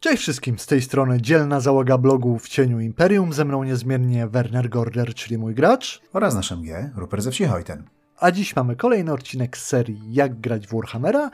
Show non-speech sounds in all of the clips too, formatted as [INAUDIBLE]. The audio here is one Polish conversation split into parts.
Cześć wszystkim, z tej strony dzielna załoga blogu w cieniu Imperium, ze mną niezmiennie Werner Gorder, czyli mój gracz. Oraz nasz MG, Rupert ze wsi. A dziś mamy kolejny odcinek z serii Jak grać w Warhammera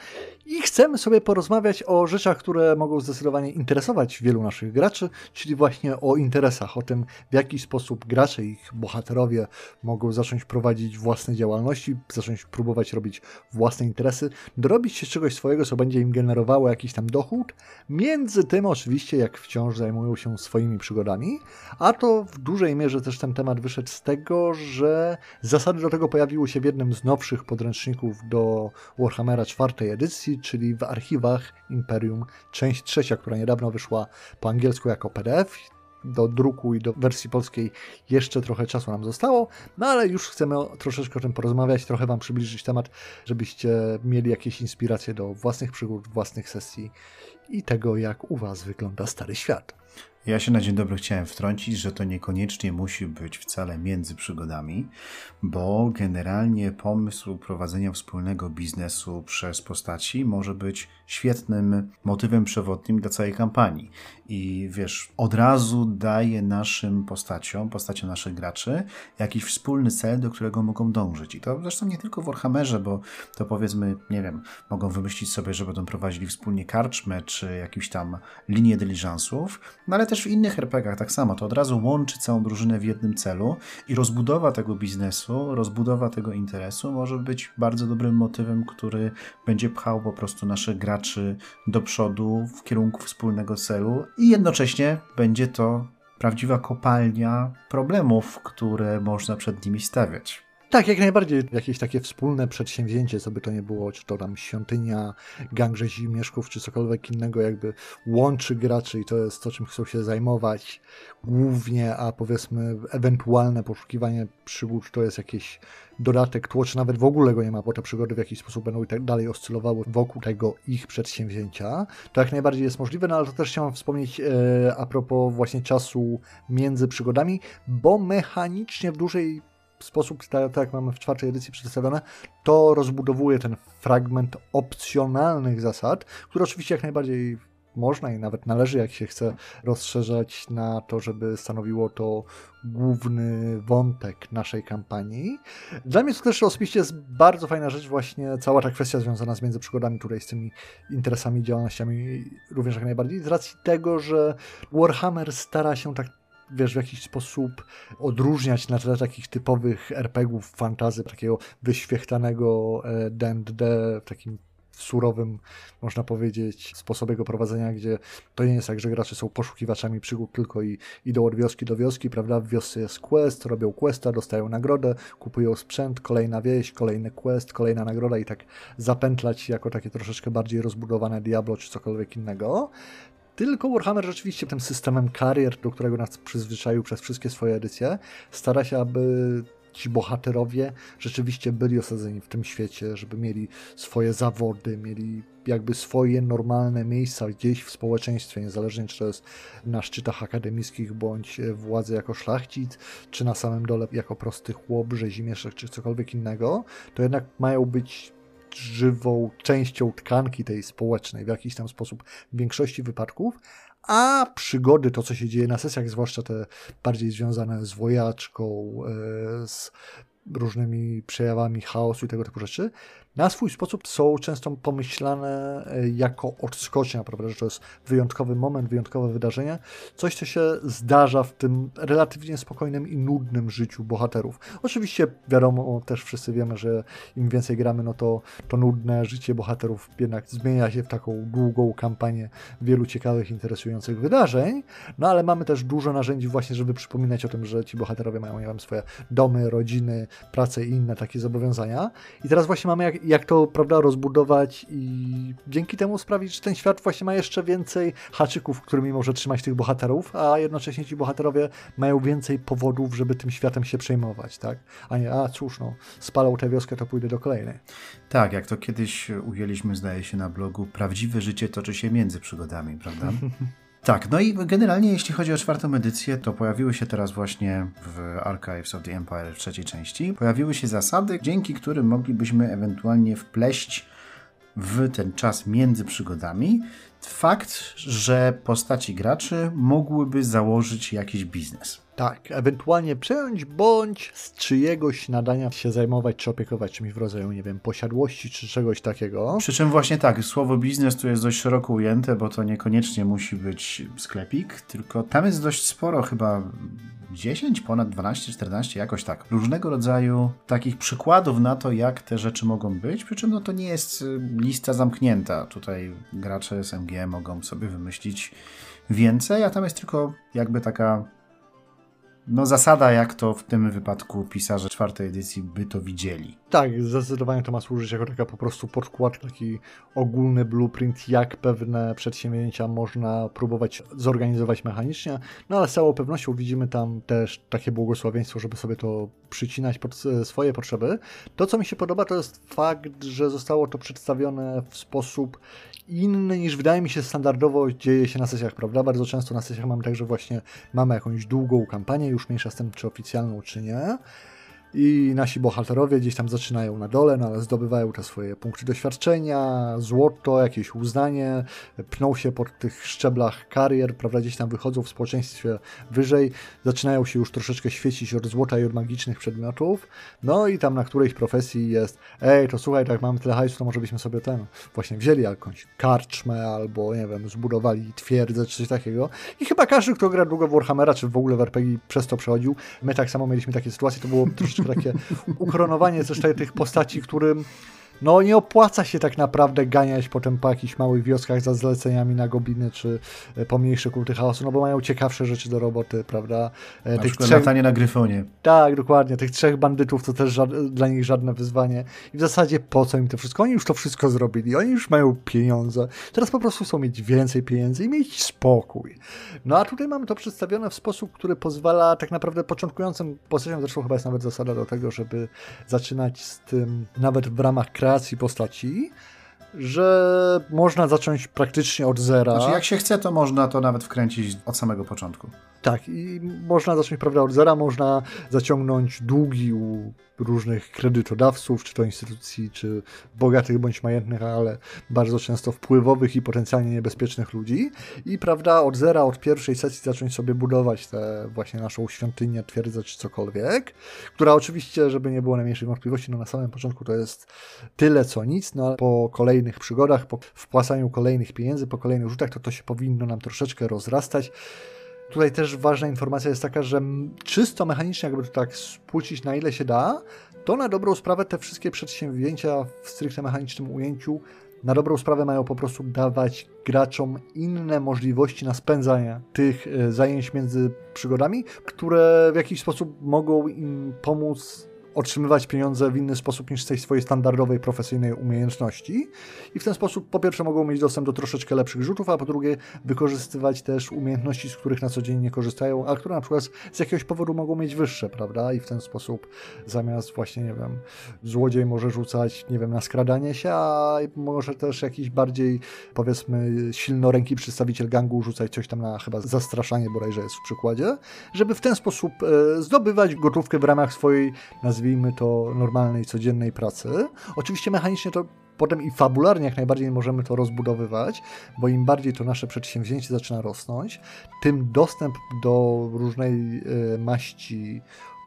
i chcemy sobie porozmawiać o rzeczach, które mogą zdecydowanie interesować wielu naszych graczy, czyli właśnie o interesach, o tym w jaki sposób gracze, ich bohaterowie mogą zacząć prowadzić własne działalności, zacząć próbować robić własne interesy, dorobić się czegoś swojego, co będzie im generowało jakiś tam dochód, między tym oczywiście jak wciąż zajmują się swoimi przygodami, a to w dużej mierze też ten temat wyszedł z tego, że zasady do tego pojawiły się w jednym z nowszych podręczników do Warhammera czwartej edycji, czyli w archiwach Imperium, część trzecia, która niedawno wyszła po angielsku jako PDF. Do druku i do wersji polskiej jeszcze trochę czasu nam zostało, no ale już chcemy troszeczkę o tym porozmawiać, trochę Wam przybliżyć temat, żebyście mieli jakieś inspiracje do własnych przygód, własnych sesji i tego, jak u Was wygląda Stary Świat. Ja się na dzień dobry chciałem wtrącić, że to niekoniecznie musi być wcale między przygodami, bo generalnie pomysł prowadzenia wspólnego biznesu przez postaci może być świetnym motywem przewodnim dla całej kampanii. I wiesz, od razu daje naszym postaciom, postaciom naszych graczy, jakiś wspólny cel, do którego mogą dążyć. I to zresztą nie tylko w Warhammerze, bo to powiedzmy, nie wiem, mogą wymyślić sobie, że będą prowadzili wspólnie karczmę, czy jakąś tam linię dyliżansów, no ale też w innych RPGach tak samo. To od razu łączy całą drużynę w jednym celu i rozbudowa tego biznesu, rozbudowa tego interesu może być bardzo dobrym motywem, który będzie pchał po prostu naszych graczy do przodu w kierunku wspólnego celu i jednocześnie będzie to prawdziwa kopalnia problemów, które można przed nimi stawiać. Tak, jak najbardziej jakieś takie wspólne przedsięwzięcie, co by to nie było, czy to tam świątynia, gang rzezimieszków, czy cokolwiek innego, jakby łączy graczy i to jest to, czym chcą się zajmować głównie, a powiedzmy ewentualne poszukiwanie przygód to jest jakiś dodatek tło, czy nawet w ogóle go nie ma, bo te przygody w jakiś sposób będą i tak dalej oscylowały wokół tego ich przedsięwzięcia. To jak najbardziej jest możliwe, no ale to też chciałem wspomnieć e, a propos właśnie czasu między przygodami, bo mechanicznie w dużej sposób, tak, tak jak mamy w czwartej edycji przedstawione, to rozbudowuje ten fragment opcjonalnych zasad, które oczywiście jak najbardziej można i nawet należy, jak się chce, rozszerzać na to, żeby stanowiło to główny wątek naszej kampanii. Dla mnie to też osobiście jest bardzo fajna rzecz, właśnie cała ta kwestia związana z międzyprzygodami tutaj, z tymi interesami, działalnościami również jak najbardziej, z racji tego, że Warhammer stara się tak wiesz, w jakiś sposób odróżniać na tle takich typowych RPGów fantazy, takiego wyświechtanego D&D w takim surowym, można powiedzieć, sposobie jego prowadzenia, gdzie to nie jest tak, że gracze są poszukiwaczami przygód tylko i idą od wioski do wioski, prawda? W wiosce jest quest, robią questa, dostają nagrodę, kupują sprzęt, kolejna wieś, kolejny quest, kolejna nagroda i tak zapętlać jako takie troszeczkę bardziej rozbudowane Diablo czy cokolwiek innego. Tylko Warhammer rzeczywiście tym systemem karier, do którego nas przyzwyczaił przez wszystkie swoje edycje, stara się, aby ci bohaterowie rzeczywiście byli osadzeni w tym świecie, żeby mieli swoje zawody, mieli jakby swoje normalne miejsca gdzieś w społeczeństwie, niezależnie czy to jest na szczytach akademickich, bądź władzy jako szlachcic, czy na samym dole jako prosty chłop, rzezimieszek, czy cokolwiek innego, to jednak mają być żywą częścią tkanki tej społecznej w jakiś tam sposób w większości wypadków, a przygody, to co się dzieje na sesjach, zwłaszcza te bardziej związane z wojaczką, e, z różnymi przejawami chaosu i tego typu rzeczy, na swój sposób są często pomyślane e, jako odskocznia, prawda, że to jest wyjątkowy moment, wyjątkowe wydarzenie, coś, co się zdarza w tym relatywnie spokojnym i nudnym życiu bohaterów. Oczywiście wiadomo, też wszyscy wiemy, że im więcej gramy, no to to nudne życie bohaterów jednak zmienia się w taką długą kampanię wielu ciekawych, interesujących wydarzeń, no ale mamy też dużo narzędzi właśnie, żeby przypominać o tym, że ci bohaterowie mają, nie wiem, swoje domy, rodziny, pracę i inne takie zobowiązania. I teraz właśnie mamy jak, jak to prawda, rozbudować i dzięki temu sprawić, że ten świat właśnie ma jeszcze więcej haczyków, którymi może trzymać tych bohaterów, a jednocześnie ci bohaterowie mają więcej powodów, żeby tym światem się przejmować, tak? A nie, a cóż, no, spalał tę wioskę, to pójdę do kolejnej. Tak, jak to kiedyś ujęliśmy, zdaje się, na blogu, prawdziwe życie toczy się między przygodami, prawda? [LAUGHS] Tak, no i generalnie jeśli chodzi o czwartą edycję, to pojawiły się teraz właśnie w Archives of the Empire w trzeciej części, pojawiły się zasady, dzięki którym moglibyśmy ewentualnie wpleść w ten czas między przygodami fakt, że postaci graczy mogłyby założyć jakiś biznes. Tak, ewentualnie przejąć bądź z czyjegoś nadania się zajmować czy opiekować czymś w rodzaju, nie wiem, posiadłości czy czegoś takiego. Przy czym właśnie tak, słowo biznes tu jest dość szeroko ujęte, bo to niekoniecznie musi być sklepik, tylko tam jest dość sporo chyba 10, ponad 12, 14, jakoś tak. Różnego rodzaju takich przykładów na to, jak te rzeczy mogą być, przy czym no to nie jest y, lista zamknięta. Tutaj gracze SMG mogą sobie wymyślić więcej, a tam jest tylko jakby taka no zasada, jak to w tym wypadku pisarze czwartej edycji by to widzieli. Tak, zdecydowanie to ma służyć jako taka po prostu podkład, taki ogólny blueprint, jak pewne przedsięwzięcia można próbować zorganizować mechanicznie, no ale z całą pewnością widzimy tam też takie błogosławieństwo, żeby sobie to przycinać pod swoje potrzeby. To, co mi się podoba, to jest fakt, że zostało to przedstawione w sposób inny niż wydaje mi się standardowo dzieje się na sesjach, prawda? Bardzo często na sesjach mamy tak, że właśnie mamy jakąś długą kampanię, już mniejsza z tym, czy oficjalną, czy nie i nasi bohaterowie gdzieś tam zaczynają na dole, no ale zdobywają te swoje punkty doświadczenia, złoto, jakieś uznanie, pną się po tych szczeblach karier, prawda, gdzieś tam wychodzą w społeczeństwie wyżej, zaczynają się już troszeczkę świecić od złota i od magicznych przedmiotów, no i tam na którejś profesji jest, ej, to słuchaj, tak mamy tyle hajsu, to może byśmy sobie ten właśnie wzięli jakąś karczmę albo, nie wiem, zbudowali twierdzę czy coś takiego. I chyba każdy, kto gra długo w Warhammera, czy w ogóle w RPG przez to przechodził, my tak samo mieliśmy takie sytuacje, to było troszeczkę takie ukoronowanie też tych postaci, którym no nie opłaca się tak naprawdę ganiać potem po jakichś małych wioskach za zleceniami na gobliny czy e, pomniejsze kulty chaosu, no bo mają ciekawsze rzeczy do roboty, prawda? E, na tych przykład trzech... latanie na gryfonie. Tak, dokładnie. Tych trzech bandytów to też dla nich żadne wyzwanie. I w zasadzie po co im to wszystko? Oni już to wszystko zrobili. Oni już mają pieniądze. Teraz po prostu chcą mieć więcej pieniędzy i mieć spokój. No a tutaj mamy to przedstawione w sposób, który pozwala tak naprawdę początkującym postaciom, zresztą chyba jest nawet zasada do tego, żeby zaczynać z tym nawet w ramach kreacji postaci, że można zacząć praktycznie od zera. Znaczy, jak się chce, to można to nawet wkręcić od samego początku. Tak, i można zacząć prawda od zera, można zaciągnąć długi u różnych kredytodawców, czy to instytucji, czy bogatych bądź majętnych, ale bardzo często wpływowych i potencjalnie niebezpiecznych ludzi. I prawda, od zera, od pierwszej sesji zacząć sobie budować tę właśnie naszą świątynię, twierdzę, czy cokolwiek, która oczywiście, żeby nie było najmniejszej wątpliwości, no na samym początku to jest tyle co nic, no po kolejnych przygodach, po wpłacaniu kolejnych pieniędzy, po kolejnych rzutach, to to się powinno nam troszeczkę rozrastać. Tutaj też ważna informacja jest taka, że czysto mechanicznie, jakby to tak spłucić na ile się da, to na dobrą sprawę te wszystkie przedsięwzięcia w stricte mechanicznym ujęciu na dobrą sprawę mają po prostu dawać graczom inne możliwości na spędzanie tych e, zajęć między przygodami, które w jakiś sposób mogą im pomóc otrzymywać pieniądze w inny sposób niż z tej swojej standardowej, profesyjnej umiejętności. I w ten sposób po pierwsze mogą mieć dostęp do troszeczkę lepszych rzutów, a po drugie wykorzystywać też umiejętności, z których na co dzień nie korzystają, a które na przykład z jakiegoś powodu mogą mieć wyższe, prawda? I w ten sposób zamiast właśnie, nie wiem, złodziej może rzucać, nie wiem, na skradanie się, a może też jakiś bardziej, powiedzmy, silnoręki przedstawiciel gangu rzucać coś tam na chyba zastraszanie bodajże jest w przykładzie, żeby w ten sposób e, zdobywać gotówkę w ramach swojej, nazwijmy nazwijmy to, normalnej, codziennej pracy. Oczywiście mechanicznie to potem i fabularnie jak najbardziej możemy to rozbudowywać, bo im bardziej to nasze przedsięwzięcie zaczyna rosnąć, tym dostęp do różnej y, maści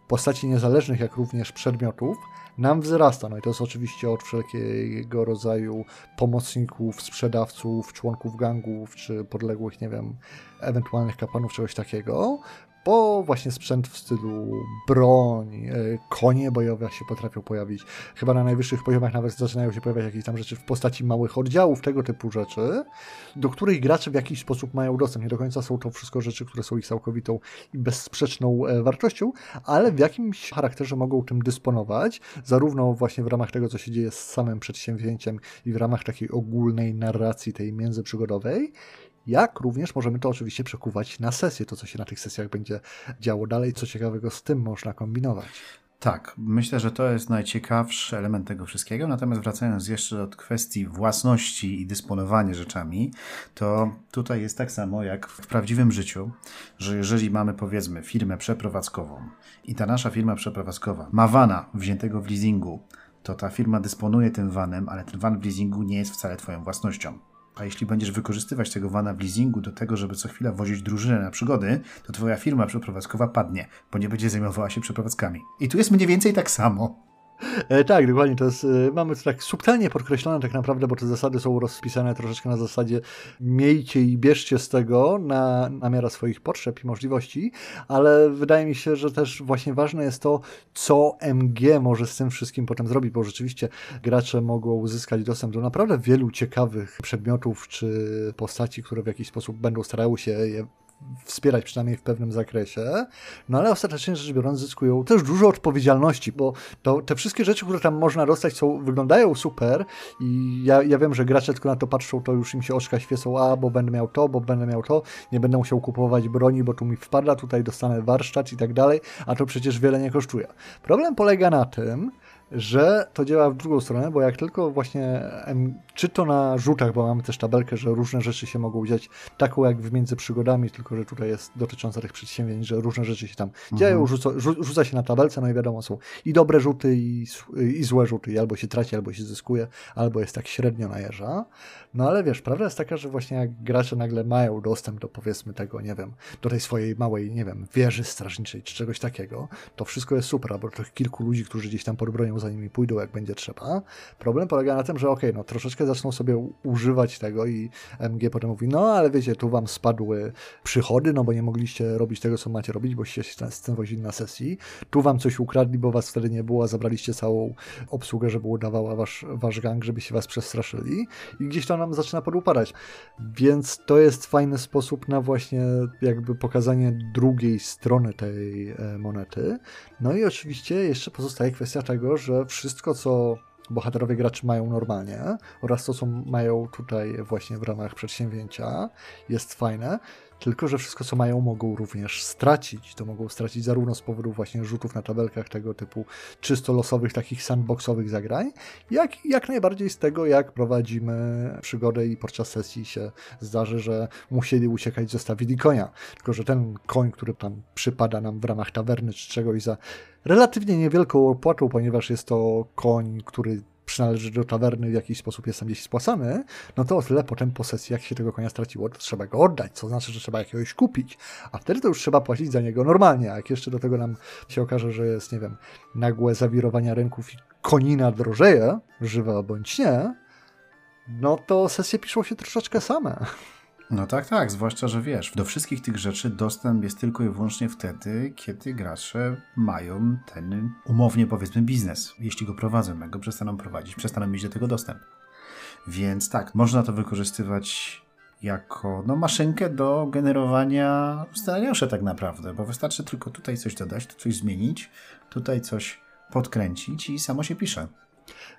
postaci niezależnych, jak również przedmiotów, nam wzrasta. No i to jest oczywiście od wszelkiego rodzaju pomocników, sprzedawców, członków gangów, czy podległych, nie wiem, ewentualnych kapłanów, czegoś takiego, bo właśnie sprzęt w stylu broń, e, konie bojowe się potrafią pojawić. Chyba na najwyższych poziomach nawet zaczynają się pojawiać jakieś tam rzeczy w postaci małych oddziałów, tego typu rzeczy, do których gracze w jakiś sposób mają dostęp. Nie do końca są to wszystko rzeczy, które są ich całkowitą i bezsprzeczną e, wartością, ale w jakimś charakterze mogą tym dysponować, zarówno właśnie w ramach tego, co się dzieje z samym przedsięwzięciem i w ramach takiej ogólnej narracji tej międzyprzygodowej, jak również możemy to oczywiście przekuwać na sesję, to co się na tych sesjach będzie działo dalej, co ciekawego z tym można kombinować. Tak, myślę, że to jest najciekawszy element tego wszystkiego. Natomiast wracając jeszcze do kwestii własności i dysponowania rzeczami, to tutaj jest tak samo jak w prawdziwym życiu, że jeżeli mamy powiedzmy firmę przeprowadzkową i ta nasza firma przeprowadzkowa ma wana wziętego w leasingu, to ta firma dysponuje tym vanem, ale ten van w leasingu nie jest wcale twoją własnością. A jeśli będziesz wykorzystywać tego vana w leasingu do tego, żeby co chwilę wozić drużynę na przygody, to twoja firma przeprowadzkowa padnie, bo nie będzie zajmowała się przeprowadzkami. I tu jest mniej więcej tak samo. [LAUGHS] E, tak, dokładnie. To jest, e, mamy to tak subtelnie podkreślone tak naprawdę, bo te zasady są rozpisane troszeczkę na zasadzie miejcie i bierzcie z tego na, na miarę swoich potrzeb i możliwości, ale wydaje mi się, że też właśnie ważne jest to, co MG może z tym wszystkim potem zrobić, bo rzeczywiście gracze mogą uzyskać dostęp do naprawdę wielu ciekawych przedmiotów czy postaci, które w jakiś sposób będą starały się je wspierać przynajmniej w pewnym zakresie, no ale ostatecznie rzecz biorąc zyskują też dużo odpowiedzialności, bo to, te wszystkie rzeczy, które tam można dostać są, wyglądają super i ja, ja wiem, że gracze tylko na to patrzą, to już im się oczka świecą, a bo będę miał to, bo będę miał to, nie będę musiał kupować broni, bo tu mi wpada, tutaj dostanę warsztat i tak dalej, a to przecież wiele nie kosztuje. Problem polega na tym, że to działa w drugą stronę, bo jak tylko właśnie, czy to na rzutach, bo mamy też tabelkę, że różne rzeczy się mogą dziać, taką jak w między przygodami, tylko że tutaj jest dotycząca tych przedsięwzięć, że różne rzeczy się tam mhm. dzieją, rzuca, rzuca, się na tabelce, no i wiadomo, są i dobre rzuty, i, i złe rzuty, i albo się traci, albo się zyskuje, albo jest tak średnio najeżdża. No ale wiesz, prawda jest taka, że właśnie jak gracze nagle mają dostęp do powiedzmy tego, nie wiem, do tej swojej małej, nie wiem, wieży strażniczej, czy czegoś takiego, to wszystko jest super, albo tych kilku ludzi, którzy gdzieś tam pod bronią za nimi pójdą, jak będzie trzeba. Problem polega na tym, że okej, okay, no troszeczkę zaczną sobie używać tego i MG potem mówi, no ale wiecie, tu wam spadły przychody, no bo nie mogliście robić tego, co macie robić, bo się z tym wozili na sesji. Tu wam coś ukradli, bo was wtedy nie było, a zabraliście całą obsługę, żeby udawała wasz, wasz gang, żeby się was przestraszyli i gdzieś to nam zaczyna podupadać. Więc to jest fajny sposób na właśnie jakby pokazanie drugiej strony tej e, monety. No i oczywiście jeszcze pozostaje kwestia tego, że wszystko, co bohaterowie graczy mają normalnie oraz to, co mają tutaj właśnie w ramach przedsięwzięcia jest fajne, tylko, że wszystko, co mają, mogą również stracić. To mogą stracić zarówno z powodu właśnie rzutów na tabelkach tego typu czysto losowych, takich sandboxowych zagrań, jak jak najbardziej z tego, jak prowadzimy przygodę i podczas sesji się zdarzy, że musieli uciekać, zostawili konia. Tylko, że ten koń, który tam przypada nam w ramach tawerny czy czegoś za relatywnie niewielką opłatą, ponieważ jest to koń, który przynależy do tawerny, w jakiś sposób jest tam gdzieś spłacany, no to o tyle potem po sesji, jak się tego konia straciło, to trzeba go oddać, co znaczy, że trzeba jakiegoś kupić, a wtedy to już trzeba płacić za niego normalnie, a jak jeszcze do tego nam się okaże, że jest, nie wiem, nagłe zawirowania rynków i konina drożeje, żywa bądź nie, no to sesje piszą się troszeczkę same. No tak, tak, zwłaszcza, że wiesz, do wszystkich tych rzeczy dostęp jest tylko i wyłącznie wtedy, kiedy gracze mają ten umownie powiedzmy biznes. Jeśli go prowadzą, jak go przestaną prowadzić, przestaną mieć do tego dostęp. Więc tak, można to wykorzystywać jako no, maszynkę do generowania scenariuszy tak naprawdę, bo wystarczy tylko tutaj coś dodać, tu coś zmienić, tutaj coś podkręcić i samo się pisze.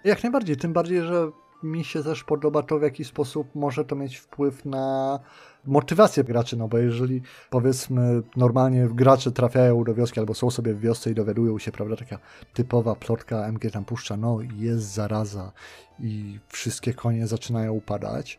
Jak najbardziej, tym bardziej, że mi się też podoba to, w jaki sposób może to mieć wpływ na motywację graczy, no bo jeżeli powiedzmy normalnie gracze trafiają do wioski albo są sobie w wiosce i dowiadują się, prawda, taka typowa plotka MG tam puszcza, no jest zaraza i wszystkie konie zaczynają upadać,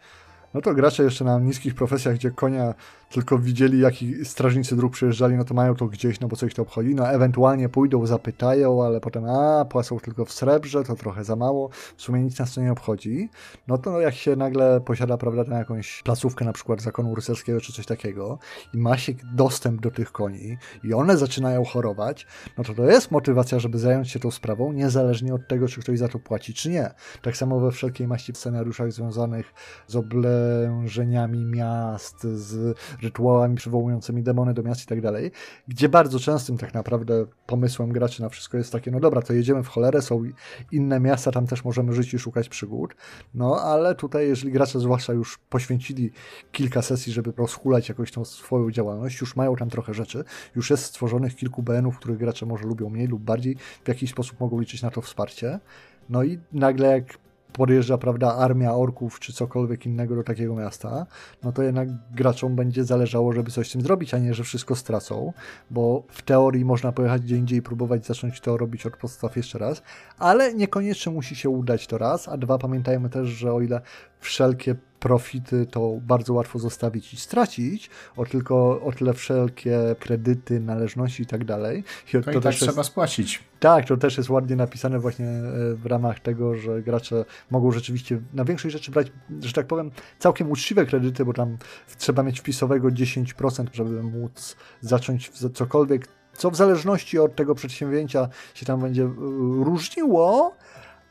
no to gracze jeszcze na niskich profesjach, gdzie konia tylko widzieli, jaki strażnicy dróg przyjeżdżali, no to mają to gdzieś, no bo co ich to obchodzi. No ewentualnie pójdą, zapytają, ale potem, a, płacą tylko w srebrze, to trochę za mało, w sumie nic nas to nie obchodzi. No to jak się nagle posiada, prawda, na jakąś placówkę na przykład zakonu rycerskiego czy coś takiego i ma się dostęp do tych koni i one zaczynają chorować, no to to jest motywacja, żeby zająć się tą sprawą, niezależnie od tego, czy ktoś za to płaci, czy nie. Tak samo we wszelkiej maści scenariuszach związanych z oblężeniami miast, z rytuałami przywołującymi demony do miast i tak dalej, gdzie bardzo częstym tak naprawdę pomysłem graczy na wszystko jest takie, no dobra, to jedziemy w cholerę, są inne miasta, tam też możemy żyć i szukać przygód, no ale tutaj, jeżeli gracze zwłaszcza już poświęcili kilka sesji, żeby rozhulać jakąś tą swoją działalność, już mają tam trochę rzeczy, już jest stworzonych kilku BN-ów, których gracze może lubią mniej lub bardziej, w jakiś sposób mogą liczyć na to wsparcie, no i nagle jak podjeżdża, prawda, armia orków czy cokolwiek innego do takiego miasta, no to jednak graczom będzie zależało, żeby coś z tym zrobić, a nie, że wszystko stracą, bo w teorii można pojechać gdzie indziej i próbować zacząć to robić od podstaw jeszcze raz, ale niekoniecznie musi się udać to raz, a dwa, pamiętajmy też, że o ile wszelkie profity to bardzo łatwo zostawić i stracić, o tylko o tyle wszelkie kredyty, należności i tak dalej. I to, to i tak trzeba jest, spłacić. Tak, to też jest ładnie napisane właśnie e, w ramach tego, że gracze mogą rzeczywiście na większej rzeczy brać, że tak powiem, całkiem uczciwe kredyty, bo tam trzeba mieć wpisowego 10%, żeby móc zacząć cokolwiek, co w zależności od tego przedsięwzięcia się tam będzie e, różniło,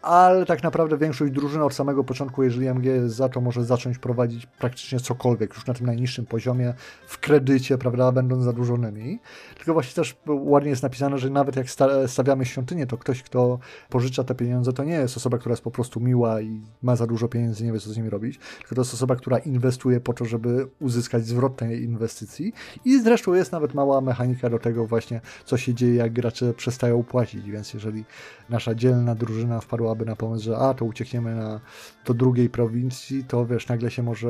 ale tak naprawdę większość drużyny od samego początku, jeżeli MG za to, może zacząć prowadzić praktycznie cokolwiek już na tym najniższym poziomie w kredycie, prawda, będąc zadłużonymi. Tylko właśnie też ładnie jest napisane, że nawet jak stawiamy świątynię, to ktoś, kto pożycza te pieniądze, to nie jest osoba, która jest po prostu miła i ma za dużo pieniędzy, nie wie co z nimi robić, tylko to jest osoba, która inwestuje po to, żeby uzyskać zwrot tej inwestycji i zresztą jest nawet mała mechanika do tego właśnie, co się dzieje, jak gracze przestają płacić, więc jeżeli nasza dzielna drużyna wpadłaby na pomysł, że a, to uciekniemy na, do drugiej prowincji, to wiesz, nagle się może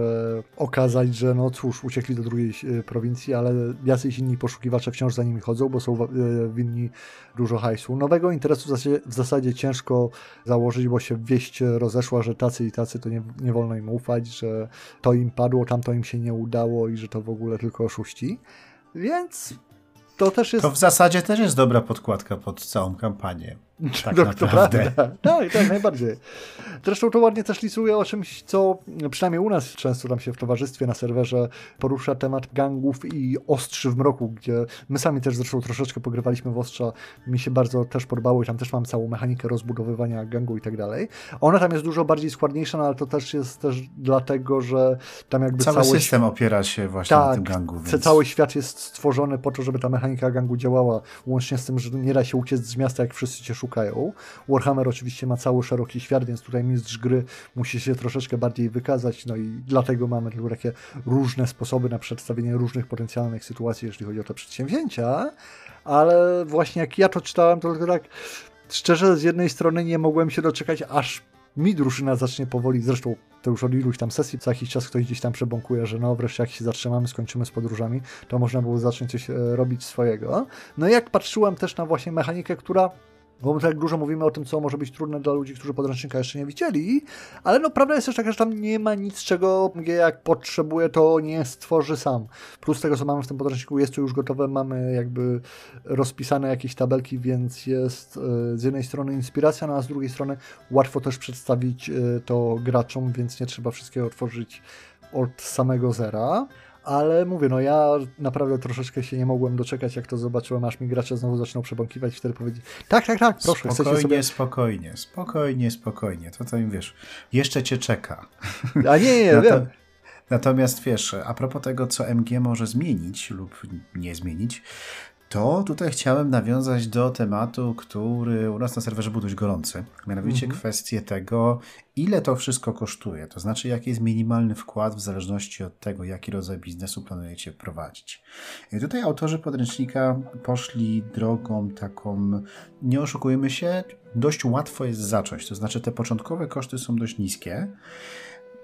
okazać, że no cóż, uciekli do drugiej e, prowincji, ale jacyś inni poszukiwacze wciąż za nimi chodzą, bo są e, winni dużo hajsu. Nowego interesu w zasadzie ciężko założyć, bo się wieść rozeszła, że tacy i tacy to nie, nie wolno im ufać, że to im padło, tamto im się nie udało i że to w ogóle tylko oszuści. Więc to też jest. To w zasadzie też jest dobra podkładka pod całą kampanię. Tak no, to prawda. Tak, tak, najbardziej. Zresztą to ładnie też lisuje o czymś, co przynajmniej u nas często tam się w towarzystwie na serwerze porusza temat gangów i ostrzy w mroku, gdzie my sami też zresztą troszeczkę pogrywaliśmy w ostrza. Mi się bardzo też podobało i tam też mam całą mechanikę rozbudowywania gangu i tak dalej. Ona tam jest dużo bardziej składniejsza, no ale to też jest też dlatego, że tam jakby cały, cały system opiera się właśnie tak, na tym gangu. Więc... Cały świat jest stworzony po to, żeby ta mechanika gangu działała, łącznie z tym, że nie da się uciec z miasta, jak wszyscy cię szukają szukają. Warhammer oczywiście ma cały szeroki świat, więc tutaj mistrz gry musi się troszeczkę bardziej wykazać, no i dlatego mamy takie różne sposoby na przedstawienie różnych potencjalnych sytuacji, jeśli chodzi o te przedsięwzięcia, ale właśnie jak ja to czytałem, to tylko tak szczerze z jednej strony nie mogłem się doczekać, aż mi drużyna zacznie powoli, zresztą to już od iluś tam sesji, co jakiś czas ktoś gdzieś tam przebąkuje, że no wreszcie jak się zatrzymamy, skończymy z podróżami, to można było zacząć coś e, robić swojego. No i jak patrzyłem też na właśnie mechanikę, która bo tak dużo mówimy o tym, co może być trudne dla ludzi, którzy podręcznika jeszcze nie widzieli, ale no prawda jest też taka, że tam nie ma nic, czego jak potrzebuje, to nie stworzy sam. Plus tego, co mamy w tym podręczniku, jest to już gotowe, mamy jakby rozpisane jakieś tabelki, więc jest e, z jednej strony inspiracja, no a z drugiej strony łatwo też przedstawić e, to graczom, więc nie trzeba wszystkiego tworzyć od samego zera ale mówię, no ja naprawdę troszeczkę się nie mogłem doczekać, jak to zobaczyłem, aż mi gracze znowu zaczną przebąkiwać wtedy powiedzieć, tak, tak, tak, proszę, spokojnie, sobie... spokojnie, spokojnie, spokojnie, to im wiesz, jeszcze cię czeka. A nie, nie, [LAUGHS] wiem. Natomiast wiesz, a propos tego, co MG może zmienić lub nie zmienić, to tutaj chciałem nawiązać do tematu, który u nas na serwerze był dość gorący. Mianowicie mhm. kwestię tego, ile to wszystko kosztuje. To znaczy, jaki jest minimalny wkład w zależności od tego, jaki rodzaj biznesu planujecie prowadzić. I tutaj autorzy podręcznika poszli drogą taką, nie oszukujmy się, dość łatwo jest zacząć. To znaczy, te początkowe koszty są dość niskie.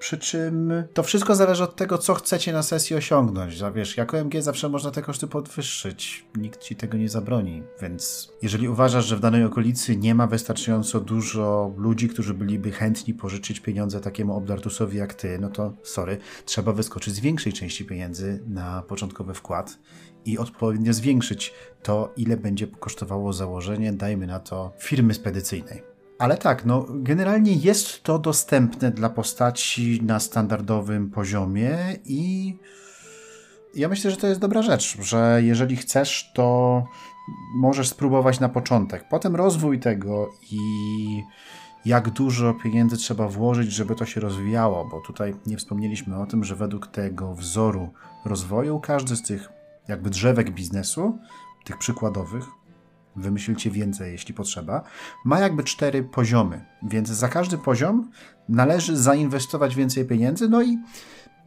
Przy czym to wszystko zależy od tego, co chcecie na sesji osiągnąć. A wiesz, jako MG zawsze można te koszty podwyższyć. Nikt ci tego nie zabroni. Więc jeżeli uważasz, że w danej okolicy nie ma wystarczająco dużo ludzi, którzy byliby chętni pożyczyć pieniądze takiemu obdartusowi jak ty, no to sorry, trzeba wyskoczyć z większej części pieniędzy na początkowy wkład i odpowiednio zwiększyć to, ile będzie kosztowało założenie, dajmy na to, firmy spedycyjnej. Ale tak, no generalnie jest to dostępne dla postaci na standardowym poziomie i ja myślę, że to jest dobra rzecz, że jeżeli chcesz, to możesz spróbować na początek. Potem rozwój tego i jak dużo pieniędzy trzeba włożyć, żeby to się rozwijało, bo tutaj nie wspomnieliśmy o tym, że według tego wzoru rozwoju każdy z tych jakby drzewek biznesu, tych przykładowych, wymyślcie więcej, jeśli potrzeba, ma jakby cztery poziomy, więc za każdy poziom należy zainwestować więcej pieniędzy, no i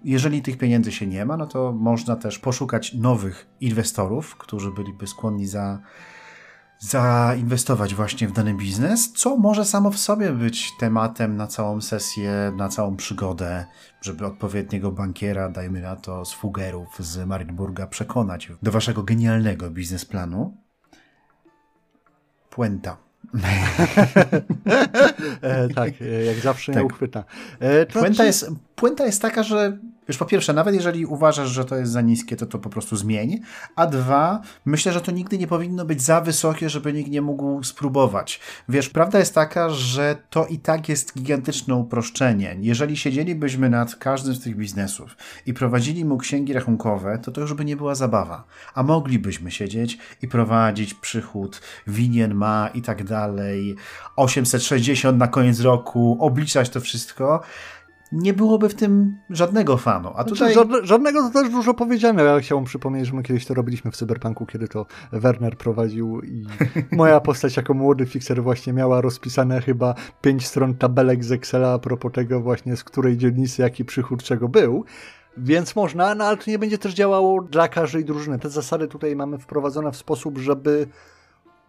jeżeli tych pieniędzy się nie ma, no to można też poszukać nowych inwestorów, którzy byliby skłonni za, zainwestować właśnie w dany biznes, co może samo w sobie być tematem na całą sesję, na całą przygodę, żeby odpowiedniego bankiera, dajmy na to z Fugerów z Marienburga, przekonać do waszego genialnego biznesplanu puenta. e, tak, e, jak zawsze tak. nieuchwytna. E, puenta, jest, puenta jest taka, że już po pierwsze, nawet jeżeli uważasz, że to jest za niskie, to to po prostu zmień. A dwa, myślę, że to nigdy nie powinno być za wysokie, żeby nikt nie mógł spróbować. Wiesz, prawda jest taka, że to i tak jest gigantyczne uproszczenie. Jeżeli siedzielibyśmy nad każdym z tych biznesów i prowadzili mu księgi rachunkowe, to to już by nie była zabawa. A moglibyśmy siedzieć i prowadzić przychód, winien ma i tak dalej, 860 na koniec roku, obliczać to wszystko nie byłoby w tym żadnego fanu. A Znaczy, tutaj... żadne, żadnego to też dużo powiedziane. Ja chciałbym przypomnieć, że my kiedyś to robiliśmy w Cyberpunku, kiedy to Werner prowadził i [LAUGHS] moja postać jako młody fixer właśnie miała rozpisane chyba pięć stron tabelek z Excela a propos tego właśnie, z której dzielnicy jaki przychód czego był. Więc można, no ale to nie będzie też działało dla każdej drużyny. Te zasady tutaj mamy wprowadzone w sposób, żeby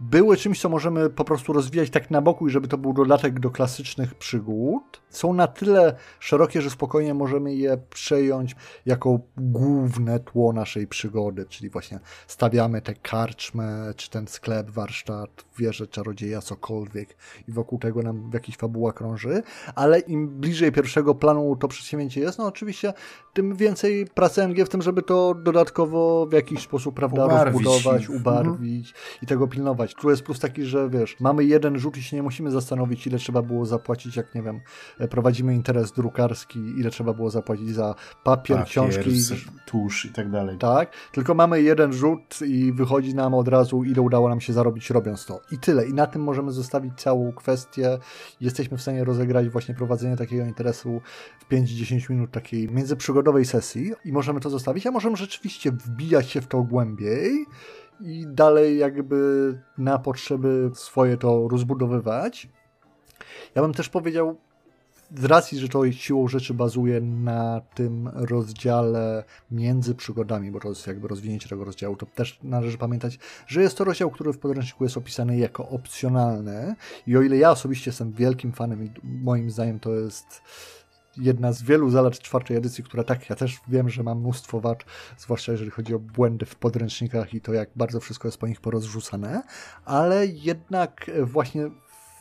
były czymś, co możemy po prostu rozwijać tak na boku i żeby to był dodatek do klasycznych przygód. Są na tyle szerokie, że spokojnie możemy je przejąć jako główne tło naszej przygody, czyli właśnie stawiamy tę karczmę, czy ten sklep, warsztat, wieżę czarodzieja, cokolwiek i wokół tego nam jakiś fabuła krąży, ale im bliżej pierwszego planu to przedsięwzięcie jest, no oczywiście tym więcej pracy MG w tym, żeby to dodatkowo w jakiś sposób, prawda, Ubarwić. rozbudować, ubarwić i tego pilnować. Tu jest plus taki, że wiesz, mamy jeden rzut i się nie musimy zastanowić, ile trzeba było zapłacić, jak nie wiem, e, prowadzimy interes drukarski, ile trzeba było zapłacić za papier, Papier, książki. tusz i tak dalej. Tak, tylko mamy jeden rzut i wychodzi nam od razu, ile udało nam się zarobić robiąc to. I tyle. I na tym możemy zostawić całą kwestię. Jesteśmy w stanie rozegrać właśnie prowadzenie takiego interesu w 5-10 minut takiej międzyprzygodowej sesji i możemy to zostawić, a możemy rzeczywiście wbijać się w to głębiej i dalej jakby na potrzeby swoje to rozbudowywać. Ja bym też powiedział, z racji, że to siłą rzeczy bazuje na tym rozdziale między przygodami, bo to jest jakby rozwinięcie tego rozdziału, to też należy pamiętać, że jest to rozdział, który w podręczniku jest opisany jako opcjonalny i o ile ja osobiście jestem wielkim fanem i moim zdaniem to jest jedna z wielu zalet czwartej edycji, która tak, ja też wiem, że ma mnóstwo wad, zwłaszcza jeżeli chodzi o błędy w podręcznikach i to jak bardzo wszystko jest po nich porozrzucane, ale jednak właśnie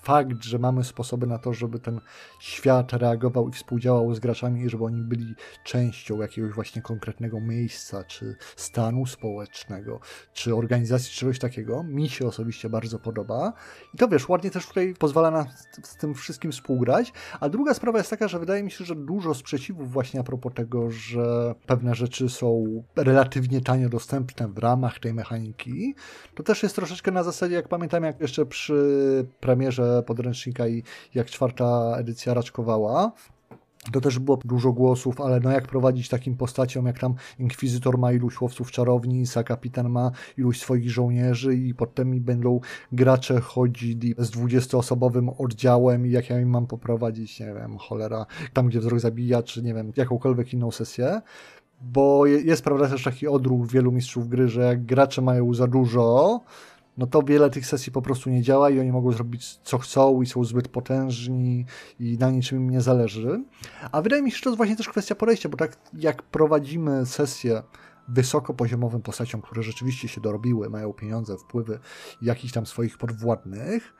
fakt, że mamy sposoby na to, żeby ten świat reagował i współdziałał z graczami i żeby oni byli częścią jakiegoś właśnie konkretnego miejsca, czy stanu społecznego, czy organizacji, czegoś takiego, mi się osobiście bardzo podoba. I to wiesz, ładnie też tutaj pozwala nam z, z tym wszystkim współgrać. A druga sprawa jest taka, że wydaje mi się, że dużo sprzeciwów właśnie a propos tego, że pewne rzeczy są relatywnie tanio dostępne w ramach tej mechaniki, to też jest troszeczkę na zasadzie, jak pamiętam, jak jeszcze przy premierze podręcznika i jak czwarta edycja raczkowała, to też było dużo głosów, ale no jak prowadzić takim postaciom, jak tam Inkwizytor ma iluś łowców czarownic, a kapitan ma iluś swoich żołnierzy i potem będą gracze chodzili z 20-osobowym oddziałem i jak ja im mam poprowadzić, nie wiem, cholera, tam gdzie wzrok zabija, czy nie wiem, jakąkolwiek inną sesję. Bo je- jest prawda też taki odruch wielu mistrzów gry, że jak gracze mają za dużo, no to wiele tych sesji po prostu nie działa i oni mogą zrobić co chcą i są zbyt potężni i na niczym im nie zależy. A wydaje mi się, że to jest właśnie też kwestia podejścia, bo tak jak prowadzimy sesję wysokopoziomowym postaciom, które rzeczywiście się dorobiły, mają pieniądze, wpływy jakichś tam swoich podwładnych,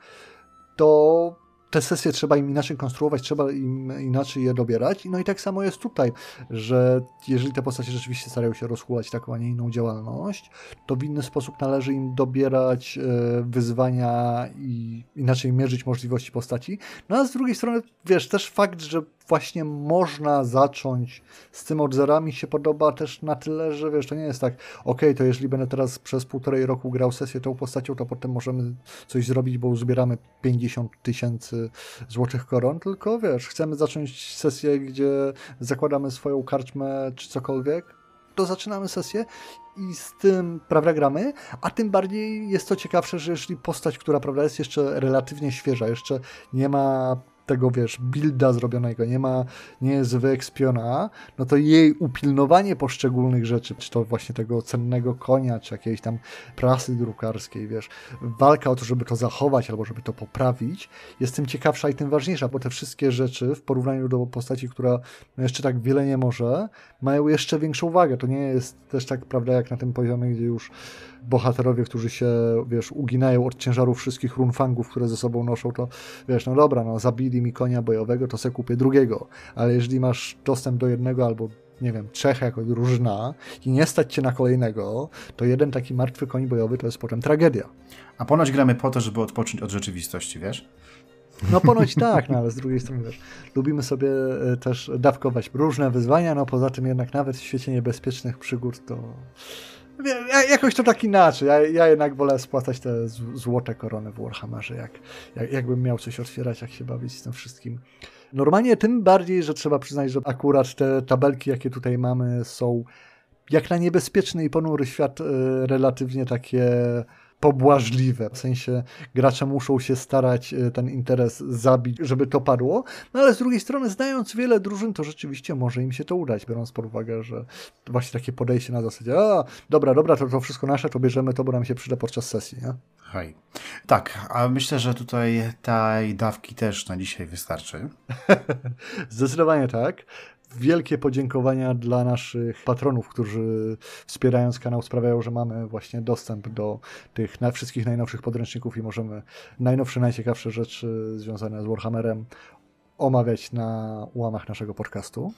to te sesje trzeba im inaczej konstruować, trzeba im inaczej je dobierać. No i tak samo jest tutaj, że jeżeli te postacie rzeczywiście starają się rozchulać taką, a nie inną działalność, to w inny sposób należy im dobierać e, wyzwania i inaczej mierzyć możliwości postaci. No a z drugiej strony, wiesz, też fakt, że właśnie można zacząć z tym od zerami się podoba też na tyle, że wiesz, to nie jest tak, okej, to jeżeli będę teraz przez półtorej roku grał sesję tą postacią, to potem możemy coś zrobić, bo uzbieramy 50 tysięcy złotych koron, tylko wiesz, chcemy zacząć sesję, gdzie zakładamy swoją karczmę czy cokolwiek, to zaczynamy sesję i z tym, prawda, gramy, a tym bardziej jest to ciekawsze, że jeśli postać, która, prawda, jest jeszcze relatywnie świeża, jeszcze nie ma tego, wiesz, builda zrobionego, nie ma, nie jest wyekspiona, no to jej upilnowanie poszczególnych rzeczy, czy to właśnie tego cennego konia, czy jakiejś tam prasy drukarskiej, wiesz, walka o to, żeby to zachować albo żeby to poprawić, jest tym ciekawsza i tym ważniejsza, bo te wszystkie rzeczy w porównaniu do postaci, która no jeszcze tak wiele nie może, mają jeszcze większą wagę. To nie jest też tak, prawda, jak na tym poziomie, gdzie już bohaterowie, którzy się, wiesz, uginają od ciężarów wszystkich runfangów, które ze sobą noszą, to wiesz, no dobra, no zabili mi konia bojowego, to se kupię drugiego. Ale jeżeli masz dostęp do jednego albo nie wiem, trzech jako drużyna i nie stać cię na kolejnego, to jeden taki martwy koń bojowy to jest potem tragedia. A ponoć gramy po to, żeby odpocząć od rzeczywistości, wiesz? No ponoć [LAUGHS] tak, no ale z drugiej strony wiesz, lubimy sobie e, też dawkować różne wyzwania, no poza tym jednak nawet w świecie niebezpiecznych przygód to ja, jakoś to tak inaczej. Ja, ja jednak wolę spłacać te złote korony w Warhammerze, jak, jak, jakbym miał coś otwierać, jak się bawić z tym wszystkim. Normalnie tym bardziej, że trzeba przyznać, że akurat te tabelki, jakie tutaj mamy, są jak na niebezpieczny i ponury świat e, relatywnie takie pobłażliwe. W sensie gracze muszą się starać e, ten interes zabić, żeby to padło, no ale z drugiej strony, znając wiele drużyn, to rzeczywiście może im się to udać, biorąc pod uwagę, że właśnie takie podejście na zasadzie, a dobra, dobra, to, to wszystko nasze, to bierzemy to, bo nam się przyda podczas sesji, nie? Hej. Tak, a myślę, że tutaj tej dawki też na dzisiaj wystarczy. [LAUGHS] Zdecydowanie tak wielkie podziękowania dla naszych patronów, którzy wspierając kanał sprawiają, że mamy właśnie dostęp do tych wszystkich najnowszych podręczników i możemy najnowsze, najciekawsze rzeczy związane z Warhammerem omawiać na ułamach naszego podcastu.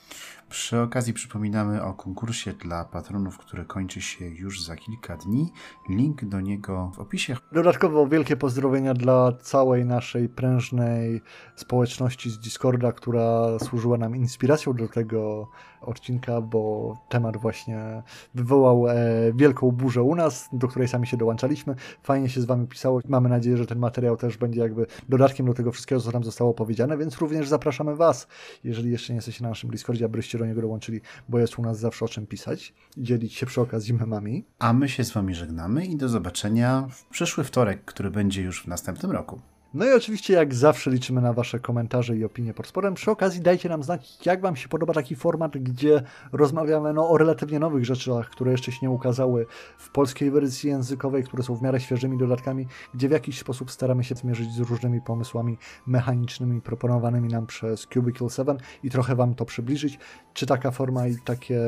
Przy okazji przypominamy o konkursie dla patronów, który kończy się już za kilka dni. Link do niego w opisie. Dodatkowo wielkie pozdrowienia dla całej naszej prężnej społeczności z Discorda, która służyła nam inspiracją do tego odcinka, bo temat właśnie wywołał e, wielką burzę u nas, do której sami się dołączaliśmy. Fajnie się z Wami pisało. Mamy nadzieję, że ten materiał też będzie jakby dodatkiem do tego wszystkiego, co tam zostało powiedziane, więc również zapraszamy Was, jeżeli jeszcze nie jesteście na naszym Discordzie, abyście do niego dołączyli, bo jest u nas zawsze o czym pisać dzielić się przy okazji memami. A my się z Wami żegnamy i do zobaczenia w przyszły wtorek, który będzie już w następnym roku. No i oczywiście jak zawsze liczymy na Wasze komentarze i opinie pod spodem. Przy okazji dajcie nam znać, jak Wam się podoba taki format, gdzie rozmawiamy no, o relatywnie nowych rzeczach, które jeszcze się nie ukazały w polskiej wersji językowej, które są w miarę świeżymi dodatkami, gdzie w jakiś sposób staramy się zmierzyć z różnymi pomysłami mechanicznymi proponowanymi nam przez Cubicle 7 i trochę Wam to przybliżyć. Czy taka forma i takie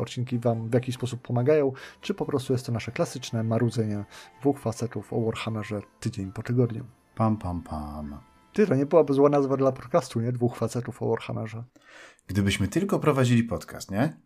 odcinki Wam w jakiś sposób pomagają, czy po prostu jest to nasze klasyczne marudzenie dwóch facetów o Warhammerze tydzień po tygodniu. Pam, pam, pam. Ty, to nie byłaby zła nazwa dla podcastu, nie? Dwóch facetów o Warhammerze. Gdybyśmy tylko prowadzili podcast, nie?